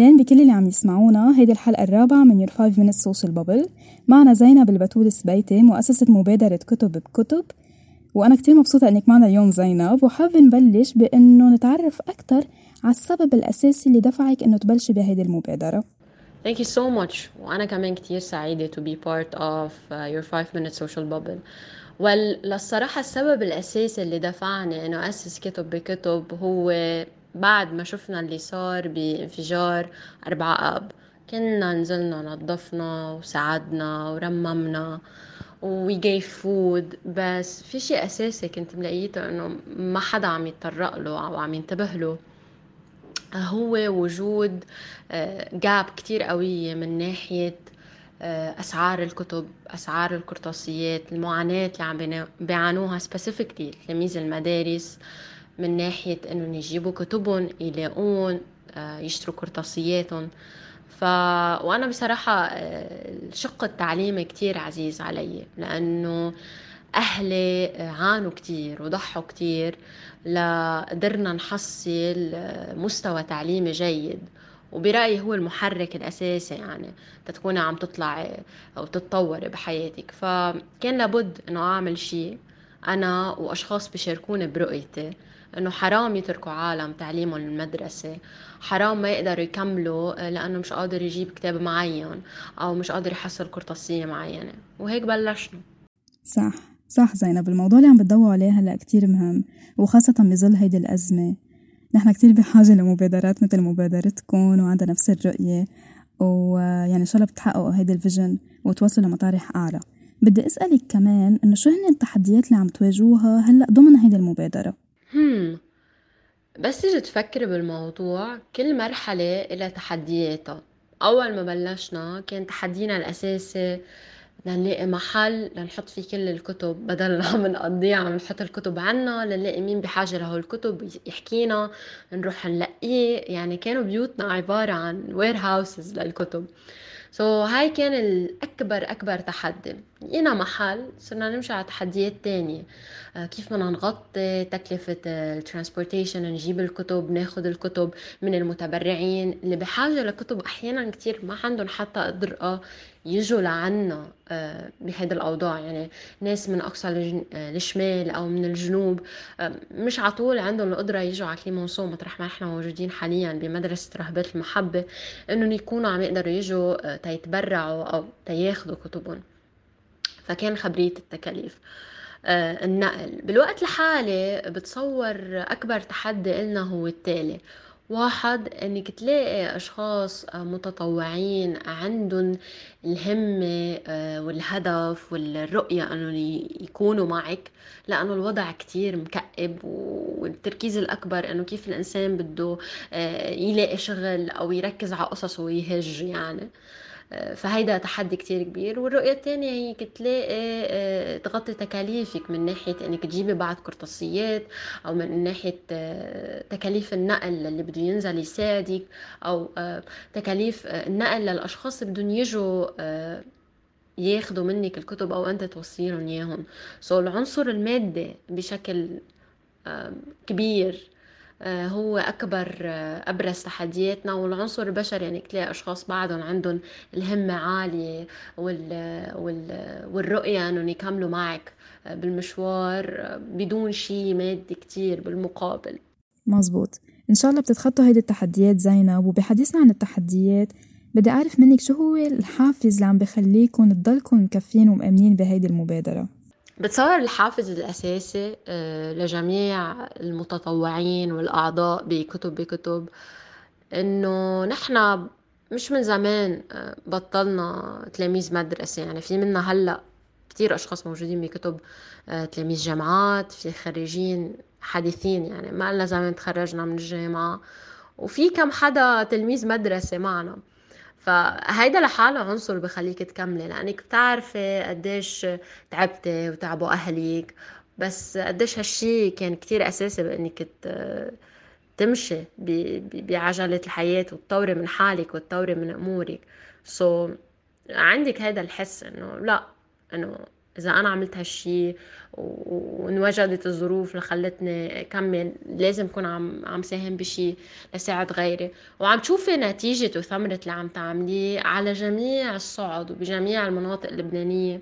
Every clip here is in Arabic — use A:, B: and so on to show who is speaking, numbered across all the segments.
A: أهلين بكل اللي عم يسمعونا. هيدي الحلقة الرابعة من يور 5 minutes social bubble. معنا زينب البتول السبيتي مؤسسة مبادرة كتب بكتب. وأنا كتير مبسوطة إنك معنا اليوم زينب. وحابة نبلش بإنه نتعرف أكثر على السبب الأساسي اللي دفعك إنه تبلشي بهيدي المبادرة.
B: Thank you so much. وأنا كمان كتير سعيدة to be part of uh, your 5 minute social bubble. Well للصراحة السبب الأساسي اللي دفعني إنه أسس كتب بكتب هو بعد ما شفنا اللي صار بانفجار أربعة آب كنا نزلنا نظفنا وساعدنا ورممنا و we gave food. بس في شيء أساسي كنت ملاقيته إنه ما حدا عم يتطرق له أو عم ينتبه له. هو وجود gap كتير قوية من ناحية أسعار الكتب أسعار القرطاسيات المعاناة اللي عم بيعانوها specifically تلاميذ المدارس. من ناحية إنهم يجيبوا كتبهم يلاقون يشتروا قرطاسياتهم ف وأنا بصراحة الشق التعليمي كتير عزيز علي لأنه أهلي عانوا كتير وضحوا كتير لقدرنا نحصل مستوى تعليمي جيد. وبرأيي هو المحرك الأساسي يعني تتكوني عم تطلعي أو تتطوري بحياتك. فكان لابد إنه أعمل شيء أنا وأشخاص بيشاركوني برؤيتي. إنه حرام يتركوا عالم تعليمهم المدرسة حرام ما يقدروا يكملوا لأنه مش قادر يجيب كتاب معين أو مش قادر يحصل قرطاسية معينة. وهيك بلشنا.
A: صح صح زينب. الموضوع اللي عم بتضووا عليه هلأ كتير مهم وخاصة بظل هيدي الأزمة. نحن كتير بحاجة لمبادرات مثل مبادرتكم وعندها نفس الرؤية ويعني إن شاء الله بتحققوا هيدي الفيجن وتوصلوا لمطارح أعلى. بدي أسألك كمان إنه شو هن التحديات اللي عم تواجهوها هلأ ضمن هيدي المبادرة؟
B: هم. بس تيجي تفكري بالموضوع كل مرحلة إلها تحدياتها. أول ما بلشنا كان تحدينا الأساسي لنلاقي محل لنحط فيه كل الكتب بدل ما عم نقضيها عم نحط الكتب عنا لنلاقي مين بحاجة له الكتب يحكينا نروح نلاقيه يعني كانوا بيوتنا عبارة عن وير هاوسز للكتب. so so, هاي كان الأكبر أكبر تحدي. لقينا محل صرنا نمشي على تحديات تانية. آه كيف بدنا نغطي تكلفة ال transportation نجيب الكتب ناخد الكتب من المتبرعين. اللي بحاجة لكتب أحيانا كتير ما عندهم حتى قدرة يجوا لعنا آه بهيدا الأوضاع. يعني ناس من أقصى الشمال أو من الجنوب آه مش عطول عندهم القدرة يجوا على كليمونسو مطرح ما إحنا موجودين حاليا بمدرسة راهبات المحبة إنهم يكونوا عم يقدروا يجوا تيتبرعوا أو تياخدوا كتبهم. فكان خبرية التكاليف. آه النقل. بالوقت الحالي بتصور أكبر تحدي إلنا هو التالي. واحد إنك تلاقي أشخاص متطوعين عندهم الهمة والهدف والرؤية إنه يكونوا معك. لأنه الوضع كتير مكئب والتركيز الأكبر إنه كيف الإنسان بده يلاقي شغل أو يركز على قصصه ويهج يعني. فهيدا تحدي كتير كبير. والرؤية الثانية هي تلاقي تغطي تكاليفك من ناحية إنك تجيبي بعض قرطاسيات أو من ناحية تكاليف النقل اللي بده ينزل يساعدك أو تكاليف النقل للأشخاص اللي بدهم يجوا ياخدوا منك الكتب أو أنت توصيلهم إياهم. سو العنصر المادي بشكل كبير هو أكبر أبرز تحدياتنا والعنصر البشري يعني تلاقي أشخاص بعضهم عندهم الهمة عالية وال... وال... والرؤية أنهم يكملوا معك بالمشوار بدون شيء مادي كتير بالمقابل.
A: مزبوط إن شاء الله بتتخطوا هيدي التحديات زينب وبحديثنا عن التحديات بدي أعرف منك شو هو الحافز اللي عم بخليكم تضلكم مكفين ومأمنين بهيدي المبادرة؟
B: بتصور الحافز الأساسي لجميع المتطوعين والأعضاء بكتب بكتب إنه نحن مش من زمان بطلنا تلاميذ مدرسة. يعني في منا هلأ كتير أشخاص موجودين بكتب تلاميذ جامعات في خريجين حديثين. يعني ما لنا زمان تخرجنا من الجامعة. وفي كم حدا تلميذ مدرسة معنا. فهيدا لحاله عنصر بخليك تكملي لأنك بتعرفي قديش تعبتي وتعبوا اهلك بس قديش هالشي كان كتير أساسي بإنك تمشي بعجلة الحياة وتطوري من حالك وتطوري من أمورك. سو so, عندك هذا الحس إنه لا إنه إذا أنا عملت هالشي وانوجدت الظروف اللي خلتني أكمل لازم أكون عم عم ساهم بشي لساعد غيري. وعم تشوفي نتيجة وثمرة اللي عم تعمليه على جميع الصعد وبجميع المناطق اللبنانية.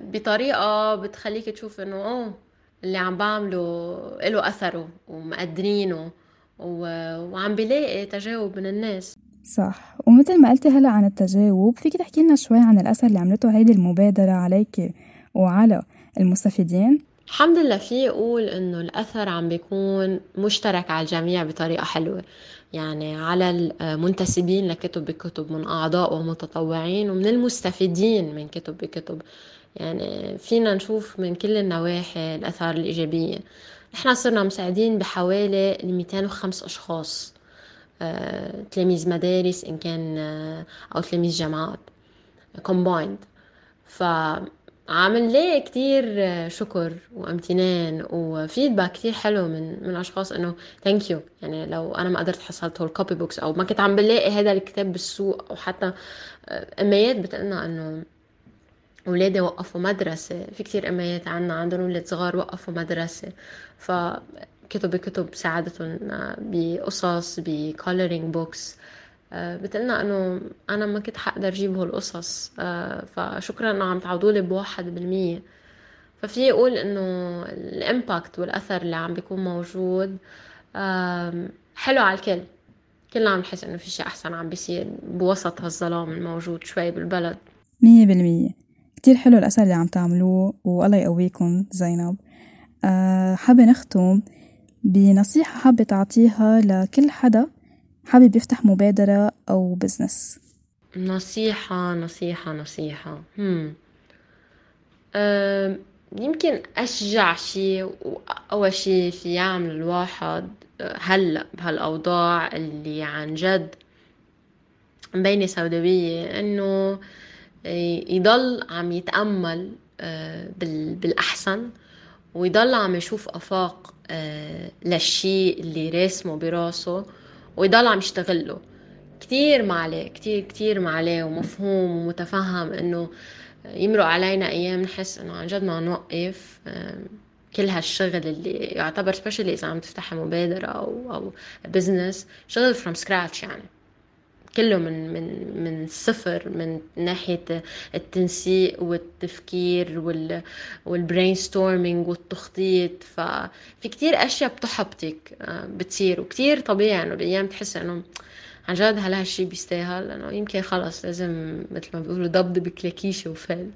B: بطريقة بتخليك تشوف إنه أوه اللي عم بعمله له أثره ومقدرينه وعم بلاقي تجاوب من الناس.
A: صح. ومثل ما قلتي هلا عن التجاوب فيك تحكي لنا شوي عن الأثر اللي عملته هيدي المبادرة عليك وعلى المستفيدين؟
B: الحمد لله في أقول إنه الأثر عم بيكون مشترك على الجميع بطريقة حلوة. يعني على المنتسبين لكتب بكتب من أعضاء ومتطوعين ومن المستفيدين من كتب بكتب. يعني فينا نشوف من كل النواحي الآثار الإيجابية. نحن صرنا مساعدين بحوالي 205 أشخاص. آه، تلاميذ مدارس إن كان آه، أو تلاميذ جامعات. Combined. فعامل لي كتير آه، شكر وامتنان و feedback كتير حلو من من أشخاص إنه thank you يعني لو أنا ما قدرت حصلت هول ال copybooks أو ما كنت عم بلاقي هذا الكتاب بالسوق أو حتى اميات بتقلنا إنه أولادي وقفوا مدرسة. في كتير أميات عنا عندهم أولاد صغار وقفوا مدرسة. فكتب بكتب ساعدتهم بقصص ب coloring books بتقلنا إنه أنا ما كنت حقدر أجيب هالقصص آه، فشكرا إنه عم تعوضولي بواحد بالمية. ففي أقول إنه ال impact والأثر اللي عم بيكون موجود حلو على الكل. كلنا عم نحس إنه في شيء أحسن عم بيصير بوسط هالظلام الموجود شوي بالبلد.
A: مية بالمية. كتير حلو الأثر اللي عم تعملوه والله يقويكم زينب. أه حابة نختم. بنصيحة حابة تعطيها لكل حدا حابب يفتح مبادرة أو بزنس
B: نصيحة نصيحة نصيحة. هم. يمكن أشجع شي وأول شي في يعمل الواحد هلأ بهالأوضاع اللي عن جد مبينة سوداوية إنه يضل عم يتأمل آه، بالأحسن. ويضل عم يشوف آفاق آه، للشيء اللي راسمه براسه ويضل عم يشتغله. كتير ما عليه كتير كتير ما عليه ومفهوم ومتفهم إنه يمرق علينا أيام نحس إنه عن جد ما نوقف آه، كل هالشغل اللي يعتبر especially إذا عم تفتحي مبادرة أو أو business شغل from scratch يعني. كله من من من الصفر من ناحية التنسيق والتفكير وال وال brainstorming والتخطيط ففي كتير أشياء بتحبطك آه، بتصير وكتير طبيعي انه بالأيام تحس إنه عن جد هل هالشي بيستاهل؟ لأنه يمكن خلص لازم مثل ما بيقولوا ضب كلاكيشك وفل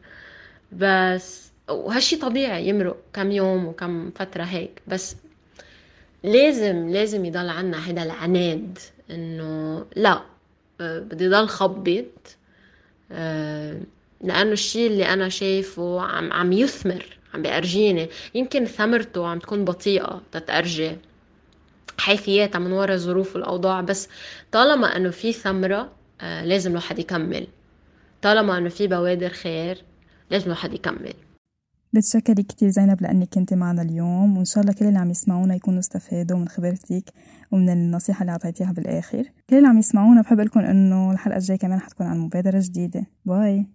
B: بس وهالشي طبيعي يمرق كم يوم وكم فترة هيك. بس لازم لازم يضل عنا هذا العناد إنه لا بدي ضل خبط آه، لأنه الشيء اللي أنا شايفه عم عم يثمر عم بيأرجيني. يمكن ثمرته عم تكون بطيئة تتأرجي. حيثياتها من وراء الظروف والأوضاع بس طالما أنه في ثمرة آه، لازم الواحد يكمل. طالما أنه في بوادر خير لازم الواحد يكمل.
A: بتشكري كتير زينب لأنك كنت معنا اليوم وإن شاء الله كل اللي عم يسمعونا يكونوا استفادوا من خبرتك ومن النصيحة اللي أعطيتيها بالآخر. كل اللي عم يسمعونا بحب لكم إنه الحلقة الجاية كمان حتكون عن مبادرة جديدة. باي